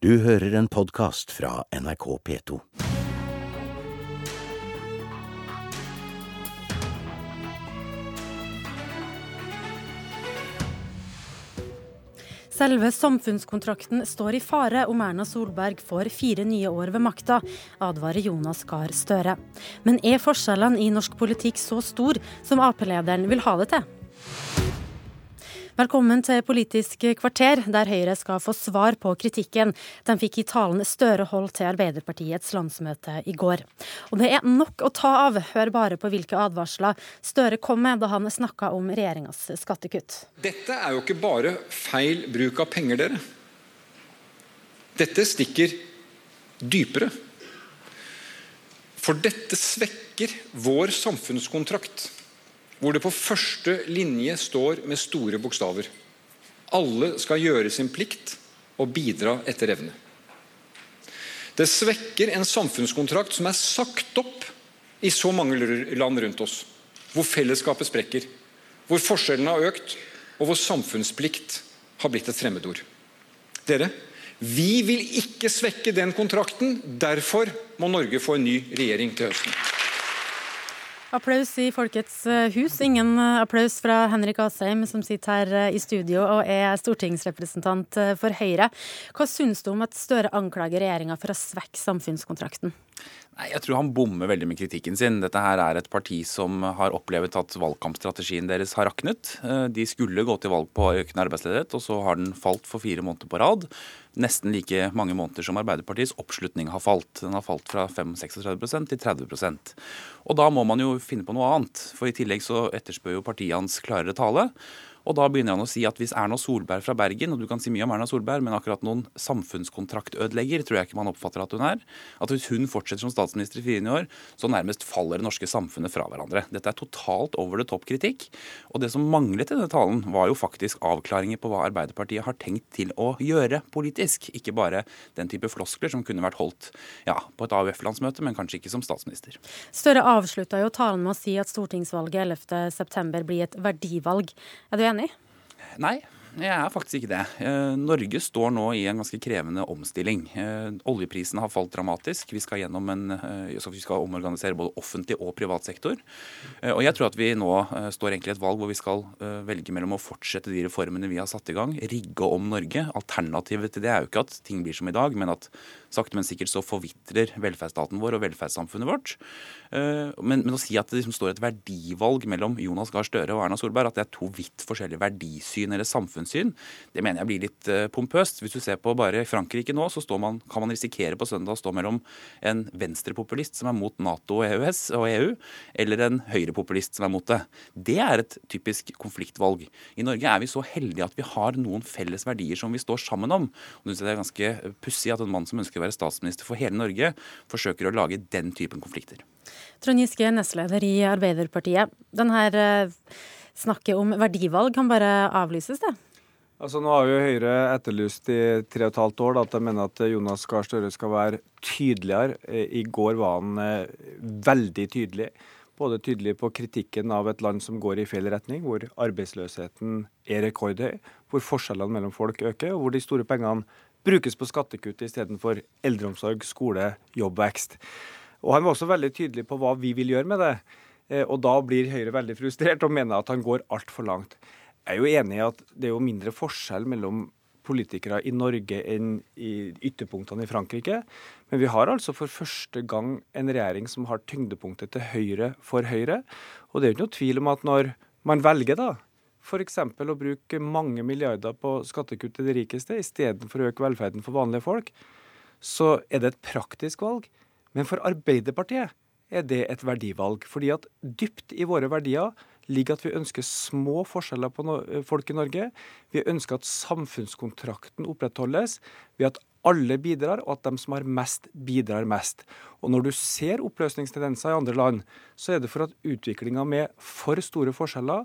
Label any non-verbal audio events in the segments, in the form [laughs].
Du hører en podkast fra NRK P2. Selve samfunnskontrakten står i fare om Erna Solberg får fire nye år ved makta, advarer Jonas Gahr Støre. Men er forskjellene i norsk politikk så stor som Ap-lederen vil ha det til? Velkommen til Politisk kvarter, der Høyre skal få svar på kritikken de fikk i talen Støre holdt til Arbeiderpartiets landsmøte i går. Og det er nok å ta av. Hør bare på hvilke advarsler Støre kom med da han snakka om regjeringas skattekutt. Dette er jo ikke bare feil bruk av penger, dere. Dette stikker dypere. For dette svekker vår samfunnskontrakt hvor det på første linje står med store bokstaver alle skal gjøre sin plikt og bidra etter evne. Det svekker en samfunnskontrakt som er sagt opp i så mange land rundt oss, hvor fellesskapet sprekker, hvor forskjellene har økt, og hvor samfunnsplikt har blitt et fremmedord. Dere, vi vil ikke svekke den kontrakten. Derfor må Norge få en ny regjering til høsten. Applaus i Folkets eh, hus. Ingen eh, applaus fra Henrik Asheim, som sitter her eh, i studio og er stortingsrepresentant for Høyre. Hva syns du om at Støre anklager regjeringa for å svekke samfunnskontrakten? Nei, Jeg tror han bommer veldig med kritikken sin. Dette her er et parti som har opplevd at valgkampstrategien deres har raknet. Eh, de skulle gå til valg på økende arbeidsledighet, og så har den falt for fire måneder på rad. Nesten like mange måneder som Arbeiderpartiets oppslutning har falt. Den har falt fra 35% til 30% Og da må man jo finne på noe annet. For i tillegg så etterspør jo partiet hans klarere tale. Og da begynner han å si at hvis Erna Solberg fra Bergen, og du kan si mye om Erna Solberg, men akkurat noen samfunnskontraktødelegger tror jeg ikke man oppfatter at hun er, at hvis hun fortsetter som statsminister i fire år, så nærmest faller det norske samfunnet fra hverandre. Dette er totalt over the top-kritikk. Og det som manglet i denne talen, var jo faktisk avklaringer på hva Arbeiderpartiet har tenkt til å gjøre politisk, ikke bare den type floskler som kunne vært holdt ja, på et AUF-landsmøte, men kanskje ikke som statsminister. Støre avslutta jo talen med å si at stortingsvalget 11.9 blir et verdivalg. Er du enig? Nei, jeg er faktisk ikke det. Eh, Norge står nå i en ganske krevende omstilling. Oljeprisen Oljeprisene har falt dramatisk. Vi skal, en, eh, vi skal omorganisere både offentlig og privat sektor. Og jeg tror at vi nå står egentlig i et valg hvor vi skal velge mellom å fortsette de reformene vi har satt i gang, rigge om Norge. Alternativet til det er jo ikke at ting blir som i dag, men at sakte, men sikkert så forvitrer velferdsstaten vår og velferdssamfunnet vårt. Men, men å si at det liksom står et verdivalg mellom Jonas Gahr Støre og Erna Solberg, at det er to vidt forskjellige verdisyn eller samfunnssyn, det mener jeg blir litt uh, pompøst. Hvis du ser på bare Frankrike nå, så man, kan man risikere på søndag å stå mellom en venstrepopulist som er mot Nato og EØS og EU, eller en høyrepopulist som er mot det. Det er et typisk konfliktvalg. I Norge er vi så heldige at vi har noen felles verdier som vi står sammen om. Og Det er ganske pussig at en mann som ønsker å være statsminister for hele Norge, forsøker å lage den typen konflikter. Trond Giske, nestleder i Arbeiderpartiet. Denne eh, snakket om verdivalg kan bare avlyses, det? Altså Nå har jo Høyre etterlyst i tre og et halvt år da, at de mener at Jonas Gahr Støre skal være tydeligere. I går var han eh, veldig tydelig. Både tydelig på kritikken av et land som går i feil retning, hvor arbeidsløsheten er rekordhøy, hvor forskjellene mellom folk øker, og hvor de store pengene brukes på skattekutt istedenfor eldreomsorg, skole, jobbvekst. Og Han var også veldig tydelig på hva vi vil gjøre med det. Eh, og da blir Høyre veldig frustrert og mener at han går altfor langt. Jeg er jo enig i at det er jo mindre forskjell mellom politikere i Norge enn i ytterpunktene i Frankrike. Men vi har altså for første gang en regjering som har tyngdepunktet til høyre for Høyre. Og det er jo ikke noe tvil om at når man velger da f.eks. å bruke mange milliarder på skattekutt til de rikeste istedenfor å øke velferden for vanlige folk, så er det et praktisk valg. Men for Arbeiderpartiet er det et verdivalg. Fordi at dypt i våre verdier ligger at vi ønsker små forskjeller på folk i Norge. Vi ønsker at samfunnskontrakten opprettholdes ved at alle bidrar, og at de som har mest, bidrar mest. Og Når du ser oppløsningstendenser i andre land, så er det for at utviklinga med for store forskjeller,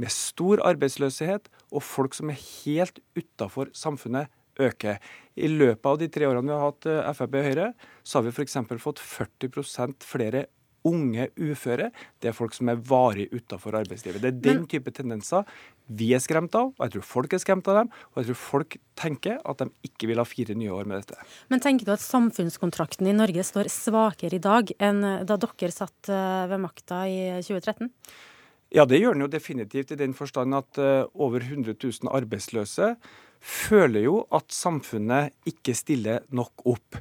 med stor arbeidsløshet og folk som er helt utafor samfunnet, øker. I løpet av de tre årene vi har hatt eh, Frp og Høyre, så har vi f.eks. fått 40% flere unge uføre. Det er folk som er varig utafor arbeidslivet. Det er den type tendenser vi er skremt av, og jeg tror folk er skremt av dem. Og jeg tror folk tenker at de ikke vil ha fire nye år med dette. Men tenker du at samfunnskontrakten i Norge står svakere i dag enn da dere satt eh, ved makta i 2013? Ja, det gjør den jo definitivt i den forstand at uh, over 100 000 arbeidsløse føler jo at samfunnet ikke stiller nok opp.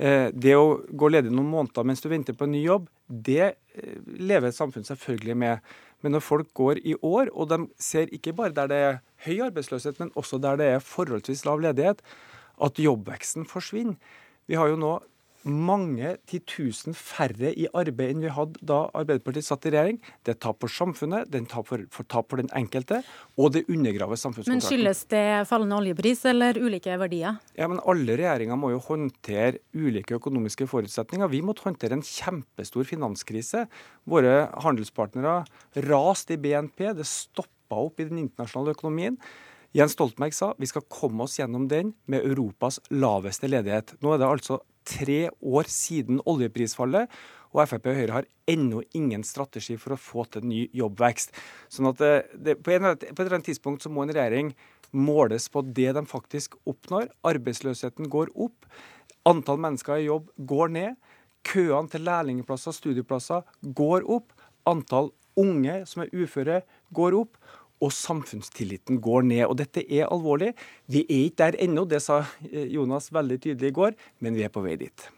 Uh, det å gå ledig noen måneder mens du venter på en ny jobb, det uh, lever samfunn selvfølgelig med. Men når folk går i år, og de ser ikke bare der det er høy arbeidsløshet, men også der det er forholdsvis lav ledighet, at jobbveksten forsvinner. Vi har jo nå mange titusen færre i arbeid enn vi hadde da Arbeiderpartiet satt i regjering. Det er tap for samfunnet, det er tap for, for, tap for den enkelte, og det undergraver samfunnskontrakten. Men Skyldes det fallende oljepris eller ulike verdier? Ja, men Alle regjeringer må jo håndtere ulike økonomiske forutsetninger. Vi måtte håndtere en kjempestor finanskrise. Våre handelspartnere raste i BNP. Det stoppa opp i den internasjonale økonomien. Jens Stoltenberg sa vi skal komme oss gjennom den med Europas laveste ledighet. Nå er det altså tre år siden oljeprisfallet, og Frp og Høyre har ennå ingen strategi for å få til ny jobbvekst. Sånn at det, det, på, en, på, et eller annet tidspunkt så må en regjering måles på det de faktisk oppnår. Arbeidsløsheten går opp. Antall mennesker i jobb går ned. Køene til lærlingplasser, studieplasser går opp. Antall unge som er uføre, går opp og samfunnstilliten går ned. Og dette er alvorlig. Vi er ikke der ennå, det sa Jonas veldig tydelig i går, men vi er på vei dit.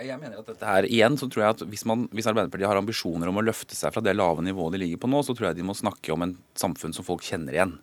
Jeg mener at dette her, igjen, så tror jeg at hvis, man, hvis, Arbeiderpartiet har ambisjoner om å løfte seg fra det lave nivået de ligger på nå, så tror jeg de må snakke om en samfunn som folk kjenner igjen.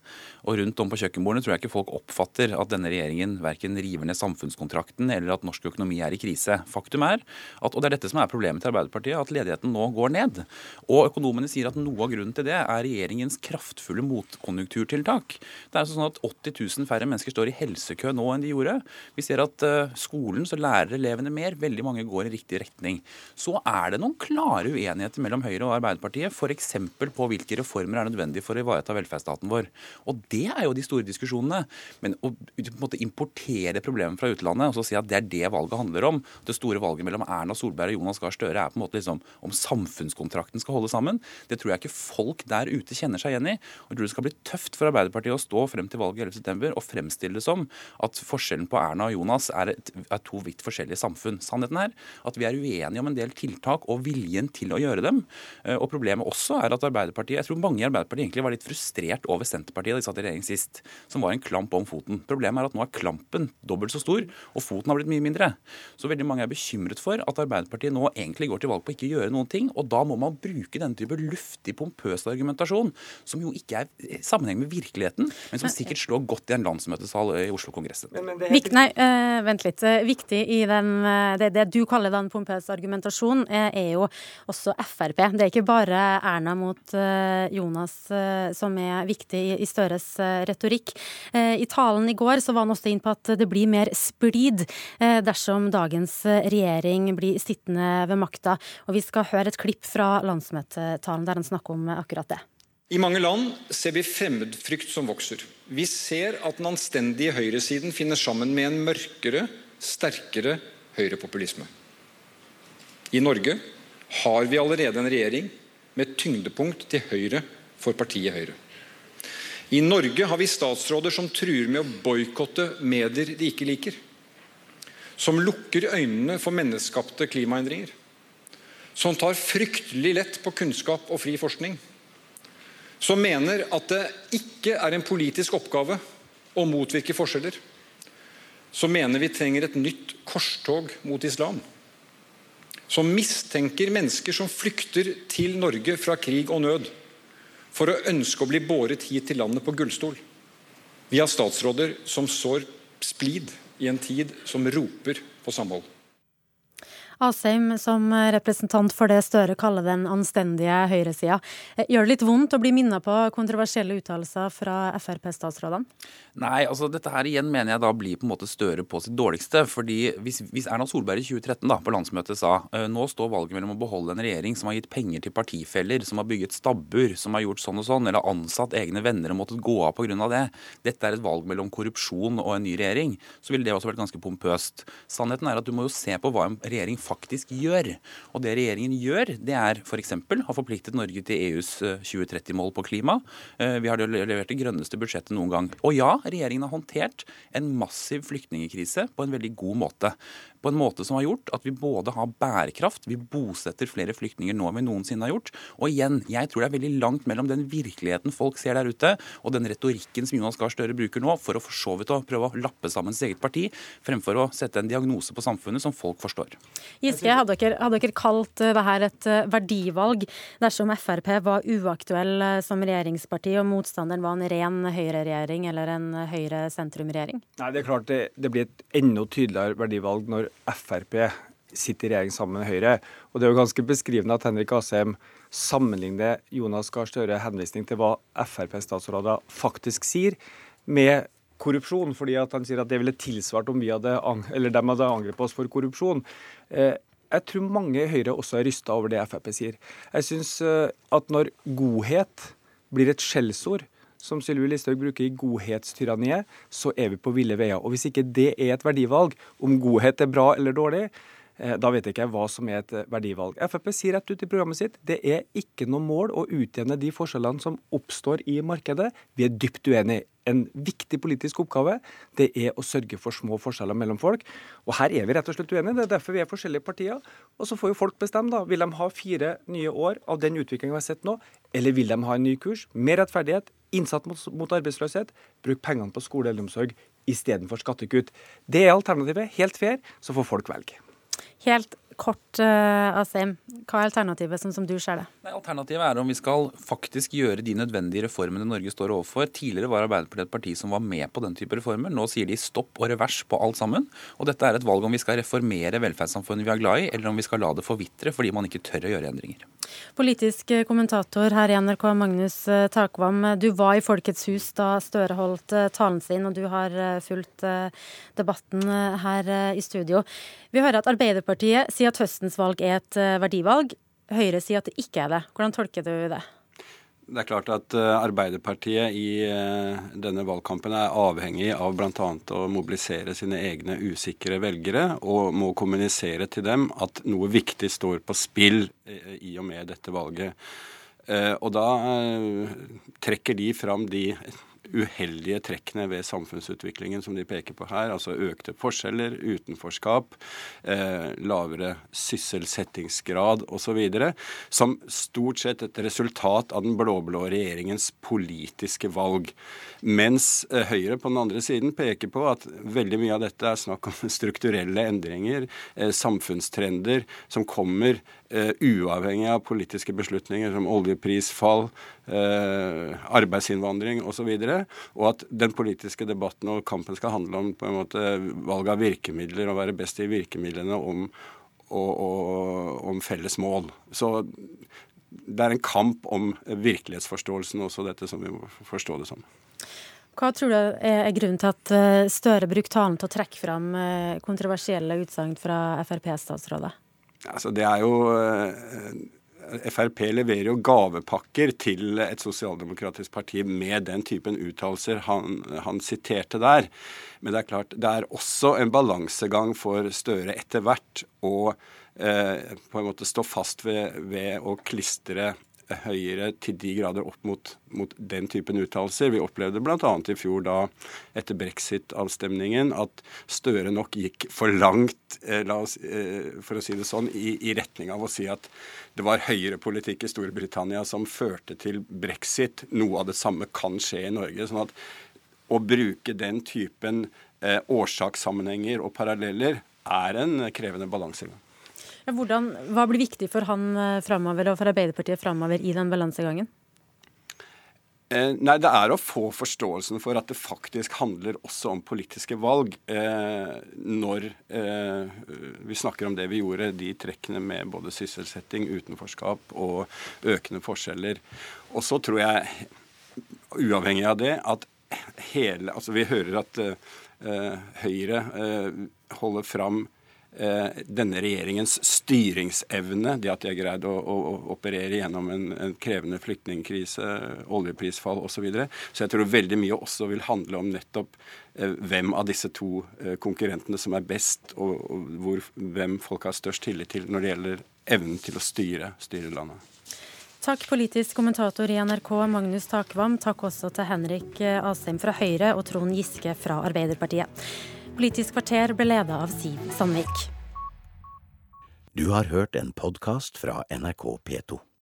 Og rundt om på kjøkkenbordene tror jeg ikke folk oppfatter at denne regjeringen verken river ned samfunnskontrakten eller at norsk økonomi er i krise. Faktum er at, og det er dette som er problemet til Arbeiderpartiet, at ledigheten nå går ned. Og økonomene sier at noe av grunnen til det er regjeringens kraftfulle motkonjunkturtiltak. Det er altså sånn at 80 000 færre mennesker står i helsekø nå enn de gjorde. Vi ser at uh, skolen så lærer elevene mer. Veldig mange går i riktig retning. Så er det noen klare uenigheter mellom Høyre og Arbeiderpartiet, f.eks. på hvilke reformer er nødvendige for å ivareta velferdsstaten vår. Og Det er jo de store diskusjonene. Men å måte, importere problemet fra utlandet og så si at det er det valget handler om, det store valget mellom Erna Solberg og Jonas Gahr Støre er på en måte liksom om samfunnskontrakten skal holde sammen, det tror jeg ikke folk der ute kjenner seg igjen i. Jeg tror det skal bli tøft for Arbeiderpartiet å stå frem til valget 11.9. og fremstille det som at forskjellen på Erna og Jonas er, et, er to vidt forskjellige samfunn. Sannheten er at vi er uenige om en del tiltak og viljen til å gjøre dem. Eh, og Problemet også er at Arbeiderpartiet, jeg tror mange i Arbeiderpartiet egentlig var litt frustrert over Senterpartiet da de satt i regjering sist, som var en klamp om foten. Problemet er at nå er klampen dobbelt så stor, og foten har blitt mye mindre. Så veldig mange er bekymret for at Arbeiderpartiet nå egentlig går til valg på ikke å gjøre noen ting, og da må man bruke denne type luftig, pompøs argumentasjon, som jo ikke er i sammenheng med virkeligheten, men som sikkert slår godt i en landsmøtesal i Oslo kongressen. Nei, uh, vent litt. Viktig i den, det, det du kaller den pompøs argumentasjon, eh, er jo også Frp. Det er ikke bare Erna mot eh, Jonas eh, som er viktig i Støres retorikk. I talen i går så var han også inn på at det blir mer splid dersom dagens regjering blir sittende ved makta. Og vi skal høre et klipp fra landsmøtetalen der han snakker om akkurat det. I mange land ser vi fremmedfrykt som vokser. Vi ser at den anstendige høyresiden finner sammen med en mørkere, sterkere høyrepopulisme. I Norge har vi allerede en regjering med tyngdepunkt til høyre for partiet Høyre. I Norge har vi statsråder som truer med å boikotte medier de ikke liker. Som lukker øynene for menneskeskapte klimaendringer. Som tar fryktelig lett på kunnskap og fri forskning. Som mener at det ikke er en politisk oppgave å motvirke forskjeller. Som mener vi trenger et nytt korstog mot islam som mistenker mennesker som flykter til Norge fra krig og nød, for å ønske å bli båret hit til landet på gullstol. Vi har statsråder som sår splid i en tid som roper på samhold. Asheim, som representant for det Støre kaller den anstendige høyresida. Gjør det litt vondt å bli minnet på kontroversielle uttalelser fra Frp-statsrådene? Nei, altså dette her igjen mener jeg da blir på en måte Støre på sitt dårligste. fordi hvis, hvis Erna Solberg i 2013 da på landsmøtet sa nå står valget mellom å beholde en regjering som har gitt penger til partifeller, som har bygget stabbur, som har gjort sånn og sånn, eller ansatt egne venner og måttet gå av pga. det, dette er et valg mellom korrupsjon og en ny regjering, så ville det også vært ganske pompøst. Sannheten er at du må jo se på hva en regjering faktisk gjør. Og det regjeringen gjør, det er f.eks. Har forpliktet Norge til EUs 2030-mål på klima. Vi har levert det grønneste budsjettet noen gang. Og ja, regjeringen har håndtert en massiv flyktningkrise på en veldig god måte på en måte som har gjort at vi både har bærekraft, vi bosetter flere flyktninger nå enn vi noensinne har gjort. Og igjen, jeg tror det er veldig langt mellom den virkeligheten folk ser der ute, og den retorikken som Jonas Gahr Støre bruker nå, for å for så vidt å prøve å lappe sammen sitt eget parti, fremfor å sette en diagnose på samfunnet som folk forstår. Giske, hadde dere, hadde dere kalt det dette et eh, verdivalg dersom Frp var uaktuell eh, som regjeringsparti og motstanderen var en ren høyreregjering eller en høyre-sentrum-regjering? Nei, Det er klart det, det blir et enda tydeligere verdivalg når Frp sitter i regjering sammen med Høyre. Og Det er jo ganske beskrivende at Henrik Asheim sammenligner Jonas Gahr Støre henvisning til hva Frp-statsråder faktisk sier, med korrupsjon. fordi at Han sier at det ville tilsvart om vi hadde, eller dem hadde angrepet oss for korrupsjon. Eh, jeg tror mange i Høyre også er rysta over det Frp sier. Jeg syns eh, at når godhet blir et skjellsord, som Sylvi Listhaug bruker i godhetstyranniet, så er vi på ville veier. Og Hvis ikke det er et verdivalg, om godhet er bra eller dårlig, da vet jeg ikke hva som er et eh, verdivalg. Frp sier rett ut i programmet sitt det er ikke noe mål å utjevne de forskjellene som oppstår i markedet. Vi er dypt uenige en viktig politisk oppgave det er å sørge for små forskjeller mellom folk. Og Her er vi rett og slett uenige. Det er derfor vi er forskjellige partier. Og Så får jo folk bestemme. da. Vil de ha fire nye år av den utviklingen vi har sett nå, eller vil de ha en ny kurs? Mer rettferdighet, innsats mot, mot arbeidsløshet, bruk pengene på skole og eldreomsorg istedenfor skattekutt. Det er alternativet. Helt fair. Så får folk velge. Helt kort, uh, Asim. Hva er alternativet, sånn som du ser det? Nei, alternativet er om vi skal faktisk gjøre de nødvendige reformene Norge står overfor. Tidligere var Arbeiderpartiet et parti som var med på den type reformer. Nå sier de stopp og revers på alt sammen. Og dette er et valg om vi skal reformere velferdssamfunnet vi er glad i, eller om vi skal la det forvitre fordi man ikke tør å gjøre endringer. Politisk kommentator her i NRK, Magnus eh, Takvam. Du var i Folkets hus da Støre holdt eh, talen sin, og du har fulgt debatten her i studio. Vi hører at Arbeiderpartiet sier at høstens valg er et eh, verdivalg. Høyre sier at det ikke er det. Hvordan tolker du det? Det er klart at eh, Arbeiderpartiet i eh, denne valgkampen er avhengig av bl.a. å mobilisere sine egne usikre velgere, og må kommunisere til dem at noe viktig står på spill i og med dette valget. Og da trekker de fram de uheldige trekkene ved samfunnsutviklingen som de peker på her, altså økte forskjeller, utenforskap, eh, lavere sysselsettingsgrad osv., som stort sett et resultat av den blå-blå regjeringens politiske valg. Mens eh, Høyre på den andre siden peker på at veldig mye av dette er snakk om [laughs] strukturelle endringer, eh, samfunnstrender som kommer Uh, uavhengig av politiske beslutninger som oljeprisfall, uh, arbeidsinnvandring osv. Og, så og at den politiske debatten og kampen skal handle om på en måte valg av virkemidler og være best i virkemidlene om, og, og, om felles mål. Så det er en kamp om virkelighetsforståelsen også, dette som vi må forstå det som. Hva tror du er grunnen til at eh, Støre brukte talen til å trekke fram kontroversielle utsagn fra Frp-statsrådet? Altså, det er jo eh, Frp leverer jo gavepakker til et sosialdemokratisk parti med den typen uttalelser han, han, siterte der. Men det er klart, det er også en balansegang for Støre etter hvert å eh, på en måte stå fast ved, ved å klistre Høyre til de grader opp mot, mot den typen uttalelser. Vi opplevde bl.a. i fjor, da etter brexit-avstemningen, at Støre nok gikk for langt, eh, oss, eh, for å si det sånn, i, i, retning av å si at det var høyrepolitikk i Storbritannia som førte til brexit. Noe av det samme kan skje i Norge. sånn at å bruke den typen eh, årsakssammenhenger og paralleller er en krevende balansegang. Hvordan, hva blir viktig for han eh, fremover, og for Arbeiderpartiet framover i den balansegangen? Eh, nei, Det er å få forståelsen for at det faktisk handler også om politiske valg. Eh, når eh, vi snakker om det vi gjorde, de trekkene med både sysselsetting, utenforskap og økende forskjeller. Og så tror jeg, uavhengig av det, at hele Altså vi hører at eh, Høyre holder fram eh, denne regjeringens styringsevne, det at de har greid å, å, å operere gjennom en, en, krevende flyktningkrise, oljeprisfall osv. Så, videre. så jeg tror veldig mye også vil handle om nettopp eh, hvem av disse to eh, konkurrentene som er best, og, og hvor, hvem folk har størst tillit til når det gjelder evnen til å styre, styre landet. Takk, politisk kommentator i NRK Magnus Takvam. Takk også til Henrik Asheim fra Høyre og Trond Giske fra Arbeiderpartiet. Politisk kvarter ble leda av Siv Sandvik. Du har hørt en podkast fra NRK P2.